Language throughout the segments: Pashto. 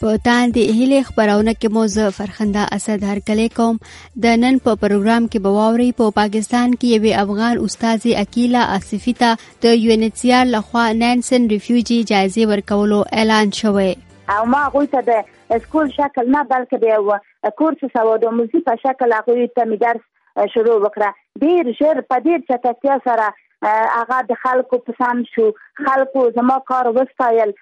په تاندې هلي خبرونه کې مو زه فرخنده اسد هر کله کوم د نن په پروګرام کې بواوري په پاکستان کې یو افغان استاد اکیلا آصفی ته د یو ان ایچ سی آر لخوا نانسن ریفیوجی جایزه ورکولو اعلان شوه او ما غوي ته د اسکول شکل نه بلکې د کورس سواد او موزیک په شکل هغه ته می درس شروع وکړه ډیر ژر په ډیر چټکتیا سره هغه د خلکو پسند شو خلکو زما کار وستایل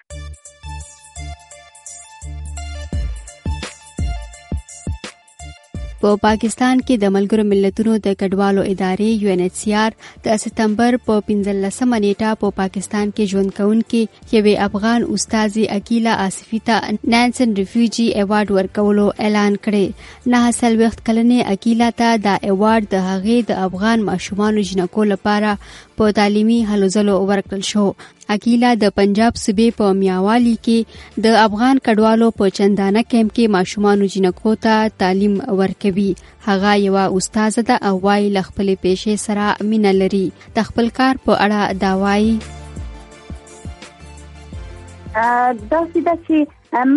په پا پاکستان کې د ملګرو ملتونو د کډوالو ادارې یو ان ایچ سی آر د سپتمبر په 15 نیټه په پا پاکستان کې ژوند کوونکي یوې افغان استاذي اکیلا آصفی ته نانسن ریفیوجی ایوارډ ورکولو اعلان کړی نه سلويخت کلنې اکیلا ته دا ایوارډ د هغې د افغان ماشومانو جنکو لپاره په تعلیمي هلو ځلو ورکړل شو اکیلا د پنجاب صوبې په میاوالی کې د افغان کډوالو په چندانه کیمپ کې ماشومانو جنکو ته تعلیم ورکوي هغه یو استاد ده او وايي ل خپل پیشې سره مینه لري د خپل کار په اړه دا وايي دا چې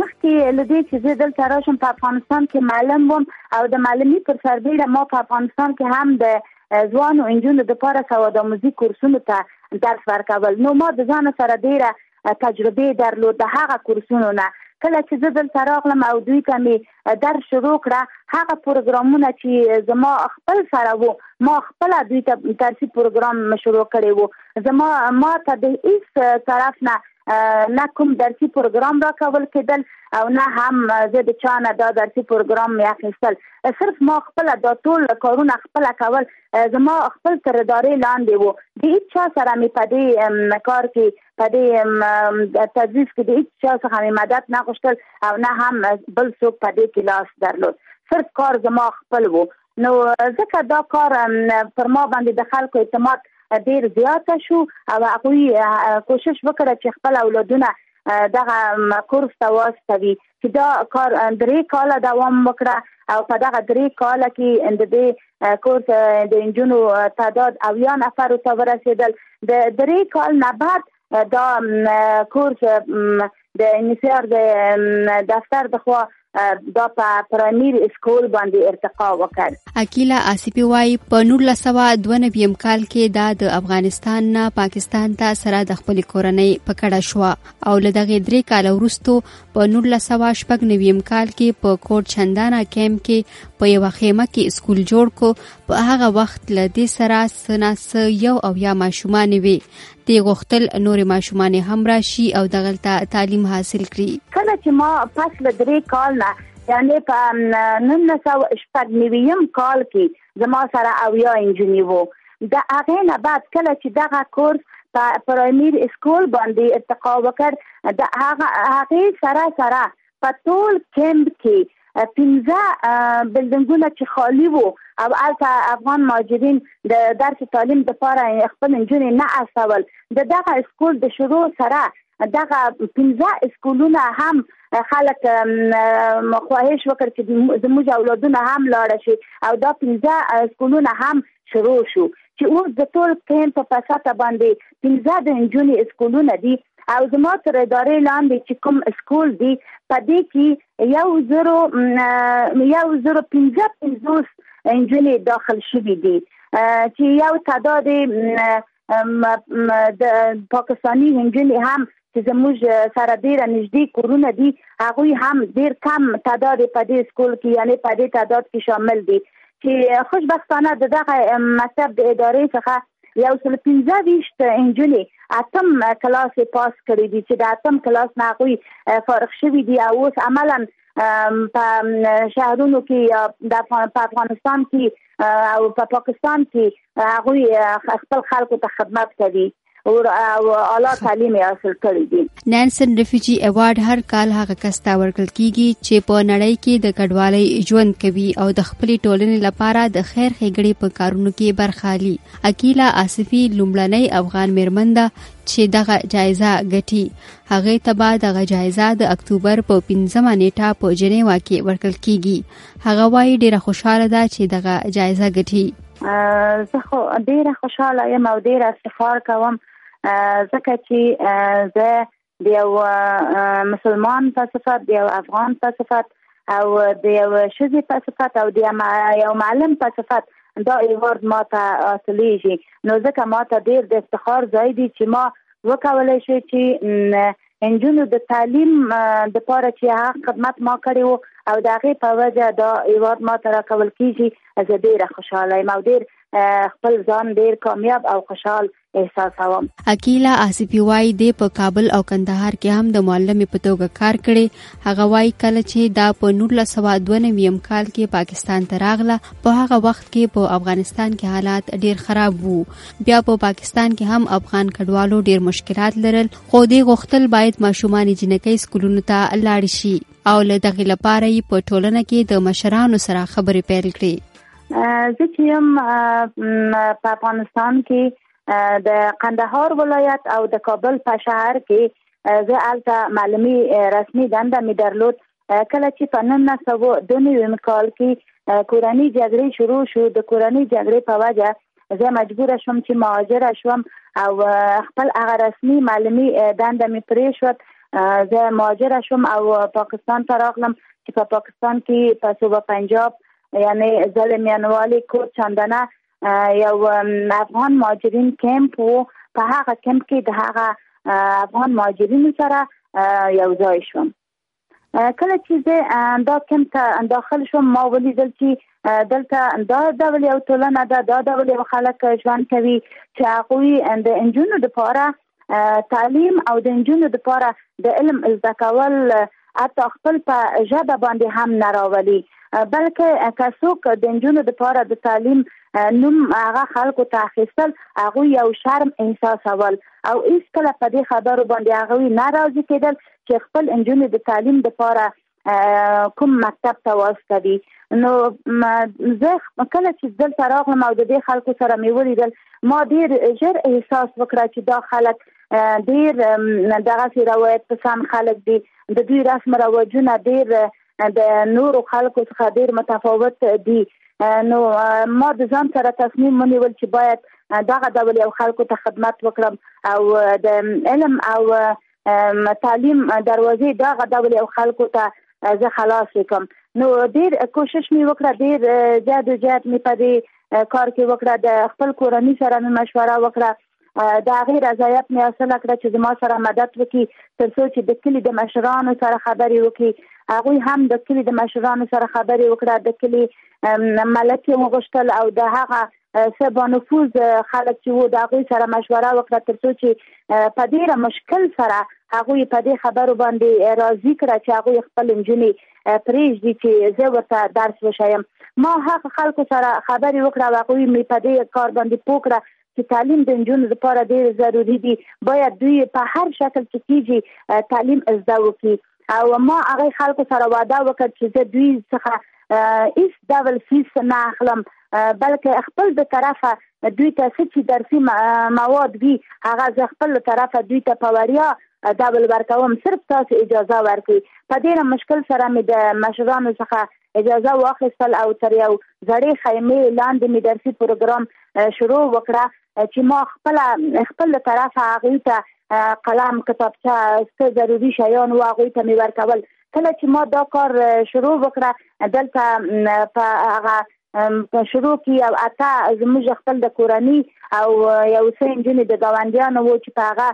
مخکې لدې چې زه دلته راشم په افغانستان کې معلم وم او د معلمي پر سربېره ما په افغانستان کې هم د ځوانو انجونو د پاره سواد آموزي کورسونو ته درس ورکول نو ما د ځان سره ډیره تجربه درلود د هغه کورسونو نه کله چې زه دلته راغلم او دوی ته می در شروع کړه هغه پروګرامونه چې زما خپل سره وو ما خپل دوی ته ترسي پروګرام شروع کړی وو زما ما ته د هیڅ طرف نه نه کوم درسي پروګرام را کول کېدل او نه هم زه د چا نه دا درسي پروګرام مې اخیستل صرف ما خپل دا ټول کارونه خپل کول زما خپل تر ادارې لاندې وو د هیڅ چا سره مې په دې کار کې په دې تدریس کې د هیڅ چا څخه مې مدد نه غوښتل او نه هم بل څوک په دې کې لاس درلود صرف کار زما خپل وو نو ځکه دا کار پر ما باندې د خلکو اعتماد ډیر زیات شو او هغه کوشش وکړ چې خپل اولادونه دغه کورس ته واستوي چې دا کار درې کاله دوام وکړه او په دغه درې کاله کې د دې کورس د انجونو تعداد او یا نفر ته ورسېدل د درې کال نه بعد دا کورس د انیسیار د دفتر د خوا دا په پرمیر اسکول باندې ارتقا وکړ اکیلا آسیپی وای په 1992 کال کې دا د افغانستان نه پاکستان ته سره د خپل کورنۍ پکړه شو او لدغه درې کال وروسته په 1999 کال کې په کوټ چندانا کیمپ کې په یو خیمه کې اسکول جوړ کو په هغه وخت لدې سره سناس یو او یا ماشومان وی دی غوښتل نورې ماشومانې هم راشي او دغلته تعلیم حاصل کړي کله چې ما پس له درې کال نه یعنی په 1990 کال کې زما سره اویا انجونی وو د هغه نه بعد کله چې دغه کورس په پرایمیر اسکول باندې ارتقا وکړ د هغه هغه سره سره په ټول کمپ کې پنځه بلډنګونه چې خالی وو او الته افغان ماجرین د درس تعلیم د پاره خپل انجونې نه اسول د دغه اسکول د شروع سره دغه پنځه اسکولونه هم خلک خواهش وکړ چې زموږ اولادونه هم لاړ شي او دا پنځه اسکولونه هم شروع شو چې اوس د ټول کمپ په ساته باندې پنځه د انجونې اسکولونه دي او زما تر ادارې لاندې چې کوم سکول دی په دې کې یو زرو یو زرو پنځه پنځوس انجونې داخل شوې دي چې یو تعداد د پاکستاني انجونې هم چې زموږ سره ډیره نږدې کورونه دي هغه هم ډیر کم تعداد په دې سکول کې یعنی په دې تعداد کې شامل دي چې خوشبختانه دغه مکتب د ادارې څخه یو سل پنځه ویشت انجونې اتم کلاس پاس کړی دي چې د اتم کلاس نه غوي فارغ شوی دي او اوس عملا په شهرونو کې یا د افغانستان کې او په پاکستان کې هغه خپل خلکو ته خدمت کوي او اعلی تعلیم حاصل کړی دي نانسن ریفیوجی ایوارډ هر کال هغه کس ته ورکړل کیږي چې په نړۍ کې د کډوالۍ ژوند کوي او د خپلې ټولنې لپاره د خیر ښېګړې په کارونو کې برخه اخلي اکیلا آصفي لومړنۍ افغان میرمن ده چې دغه جایزه ګټي هغه تبا دغه جایزه د اکتوبر په 15مه نیټه په جنیوا کې ورکړل کیږي هغه وايي ډیره خوشاله ده چې دغه جایزه ګټي زه خو ډیره خوشاله یم او ډیره افتخار کوم ځکه چې زه د یو مسلمان په صفت د یو افغان په صفت او د یو شذي په صفت او د یو معلم په صفت دا ایوارد ما ته حاصلېږي نو ځکه ما ته ډېر د افتخار ځای دی چې ما وکولای شي چې انجونو د تعلیم د پاره چې هغه خدمت ما کړی وو او د هغه په وجه دا ایوارد ما ته راکول کیږي زه ډېر خوشاله یم او ډېر خپل ځان ډېر کامیاب او خوشاله احساسوم عقیلا آصفی وای د په کابل او کندهار کې هم د معلم په توګه کار کړي هغه وای کله چې دا په 1992 کال کې پاکستان ته راغله په هغه وخت کې په افغانستان کې حالات ډیر خراب وو بیا په پاکستان کې هم افغان کډوالو ډیر مشکلات لرل خو دې غوښتل باید ماشومان جنکۍ سکولونو ته لاړ شي او له دغه لپاره یې په ټولنه کې د مشرانو سره خبرې پیل کړې زه چې يم په افغانستان کې د قندهار ولایت او د کابل په شهر کې زه الته معلومي رسمي دنده مې درلود کله چې په 1992 کال کې کورنۍ جګړې شروع شو د کورنۍ جګړې په وجه زه مجبور شوم چې مهاجر شوم او خپل هغه رسمي معلومي دنده مې پرې شوه زه مهاجر شوم او پاکستان ته راغلم چې په پاکستان کې په صوبه پنجاب یعنی زل میانوالی کور چندنه یو افغان ماجرین کمپ وو په هغه کمپ کې د هغه افغان ماجرین سره یو ځای شوم کله چې زه دا کمپ ته داخل شوم ما ولیدل چې دلته دا ډول یو ټولنه ده دا ډول یو خلک ژوند کوي چې هغه د انجونو لپاره تعلیم او د نجونو لپاره د علم زده کول حتی خپل په ژبه باندې هم نه راولي بلکې که څوک د نجونو لپاره د تعلیم نوم هغه خلکو ته اخیستل هغه یو شرم احساسول او هیڅ کله په دې خبرو باندې هغه ناراضي کېدل چې خپل نجونې د تعلیم لپاره کوم مکتب ته واستوي نو زه کله چې دلته راغلم او د دې خلکو سره مې ولیدل ما ډیر ژر احساس وکړ چې دا خلک ډیر دغه روایت پسند خلک دي د دوی رسم رواجونه ډیر د نورو خلکو څخه ډیر متفاوت دي نو ما د ځان سره تصمیم ونیول چې باید دغه ډول یو خلکو ته خدمت وکړم او د علم او تعلیم دروازې دا غدول او خلکو ته زه خلاص کوم نو ډیر کوشش می وکړه ډیر جاد او جاد می پدې کار کې وکړه د خپل کورنۍ سره می مشوره وکړه دا غیر رضایت می حاصل کړ چې زما سره مدد وکړي تر څو چې د کلی د مشرانو سره خبرې وکړي هغه هم د کلی د مشرانو سره خبرې وکړه د کلی ملک یې وغوښتل او د هغه څه با نفوذ خلک چې وو د هغوی سره مشوره وکړه تر څو چې په ډیره مشکل سره هغوی په دې خبرو باندې راضي کړه چې هغوی خپل نجونې پرېږدي چې زه ورته درس وشایم ما هغه خلکو سره خبرې وکړه او هغوی مې په دې کار باندې پوه کړه چې تعلیم د نجونو لپاره ډېر ضروري دي باید دوی په هر شکل کې کېږي تعلیم زده وکړي او ما هغه خلکو سره وعده وکړ چې زه دوی څخه هیڅ ډول فیس نه اخلم بلکې خپل د طرفه دوی ته څه چې درسي مواد وي هغه زه خپل طرفه دوی ته په وړیا ډول ورکوم صرف تاسو اجازه ورکړئ په ډیره مشکل سره مې د مشرانو څخه اجازه واخیستل او تر یو زړې خیمه لاندې می درسي پروګرام شروع وکړه چې ما خپل خپل طرف هغه ته قلم کتابچه څه ضروری شیان و هغه ته می ورکول کله چې ما دا کار شروع وکړه دلته په هغه په شروع کې یو اته زموږ خپل د کورنۍ او یو څه انجونې د گاونډیانو و چې په هغه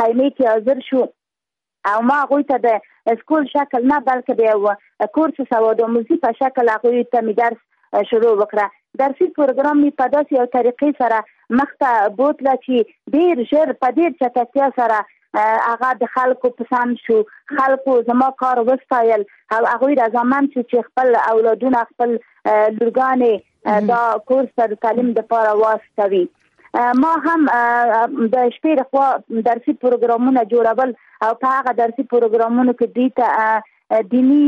خیمه کې حاضر شو او ما هغوی ته د سکول شکل نه بلکې د یو کورس سوادآموزي په شکل هغوی ته مې درس شروع وکړه درسي پروګرام مې په داسې یو طریقې سره مخته بوتله چې ډیر ژر په ډیر چټکتیا سره هغه د خلکو پسند شو خلکو زما کار وستایل او هغه رضامند شو چې خپل اولادونه خپل لورګانې دا کورس د تعلیم لپاره واستوي ما هم د شپې د خوا درسي پروګرامونه جوړول او په هغه درسي پروګرامونو کې دوی ته دینی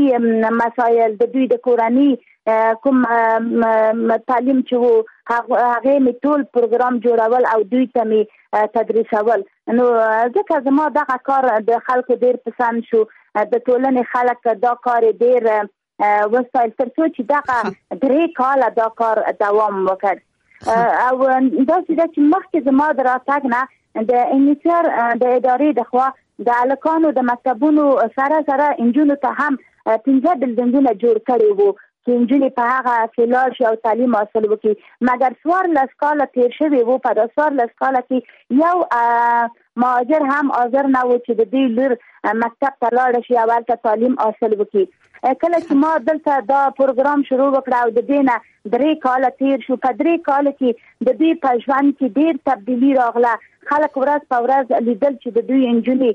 مسایل د دوی د کورنۍ کوم تعلیم چې وو هغه می ټول پروګرام جوړول او دوی ته می تدریسول نو ځکه زما دغه کار د خلکو ډیر پسند شو د ټولنې خلک دا کار ډیر وسایل تر څو چې دغه درې کال دا کار دوام وکړ او دا چې مخکې زما دراتګ نه د انیچر د ادارې د خوا د الکانو د مکتبونو سره سره انجونو ته هم پنځه بلډینګونه جوړ کړي وو چې انجونې په هغه فلال شي او تعلیم حاصل وکړي مګر سوار لسکاله تیر شوی وو په داسوار لسکاله کې یو مهاجر هم حاضر نه و چې د دوی لور مکتب ته لاړه شي او هلته تعلیم حاصل وکړي کله چې ما دلته دا پروګرام شروع وکړ او د دینه درې کال تیر شو په درې کال کې د دې په ژوند کې ډیر تبدیلی راغله خلک ورځ په ورځ لیدل چې د دوی انجونی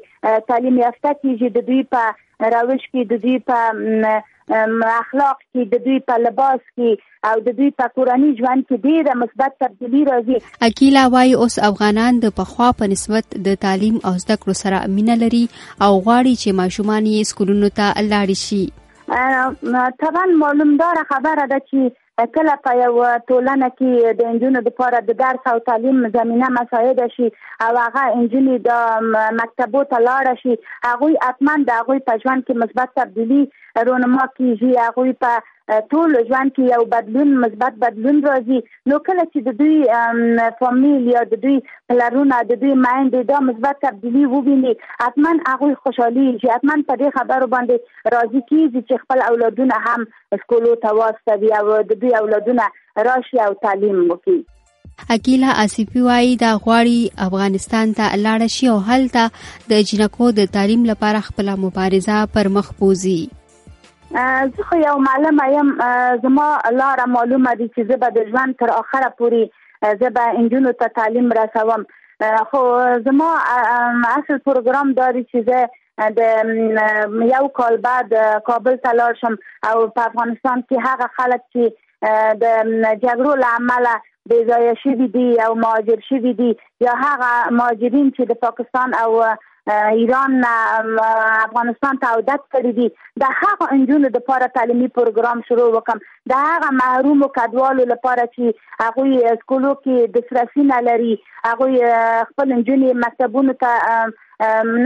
تعلیم یافته کیږي د دوی په راوش کې د دوی په اخلاق کې د دوی په لباس کې او د دوی په کورني ژوند کې ډیره مثبت تبدیلی راځي اکیلا وایي اوس افغانان د پخوا په نسبت د تعلیم او زده کړو سره مینه لري او غواړي چې ماشومان یې سکولونو ته لاړ شي طبعا معلومدار خبره ده چې کله په یو ټولنه کې د انجونو لپاره د درس او تعلیم زمينه مساعده شي او هغه انجونې د مکتبو ته لاړ شي هغه حتما د هغه په ژوند کې مثبت تبدیلی رونما کیږي هغه په ټول ژوند کې یو بدلون مثبت بدلون راځي نو کله چې د دوی فامیل یا د دوی پلرونه د دوی مایندې دا مثبت تبدیلی وویني حتما هغه خوشحالي شي حتما په دې خبرو باندې راضي کیږي چې خپل اولادونه هم سکولو ته واستوي او د دوی اولادونه راشي او تعلیم وکړي عقیله آصفي وایي دا غواړي افغانستان ته لاړ شي او هلته د جنکو د تعلیم لپاره خپل مبارزه پر مخ بوزي زه خو یو معلم یم زما لار معلومه دي چې زه به د ژوند تر اخره پوري زه به انجونو ته تعلیم رسوم خو زما اصل پروګرام داري چې زه د یو کال بعد کابل ته لاړ شم او په افغانستان کې هغه خلک چې د جګړو له امله بې ځایه شوي دي او مهاجر شوي دي یا هغه مهاجرین چې د پاکستان او ایران نه افغانستان ته عودت کړی دي د هغه انجونو د لپاره تعلیمي پروګرام شروع وکم د هغه محروم کډوالو لپاره چې هغه سکولو کې د سرسي نه لري هغه خپل انجونې مکتبونو ته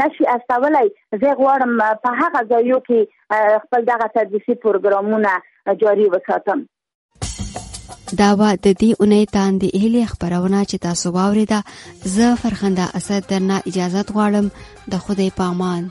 نشي استولای زه غواړم په هغه ځایو کې خپل دغه تدریسي پروګرامونه جاری وساتم دا و د دې اونۍ تاندې اهلي خبرونه چې تاسو واوریده زه فرخنده اسد درنه اجازه غواړم د خدای پامان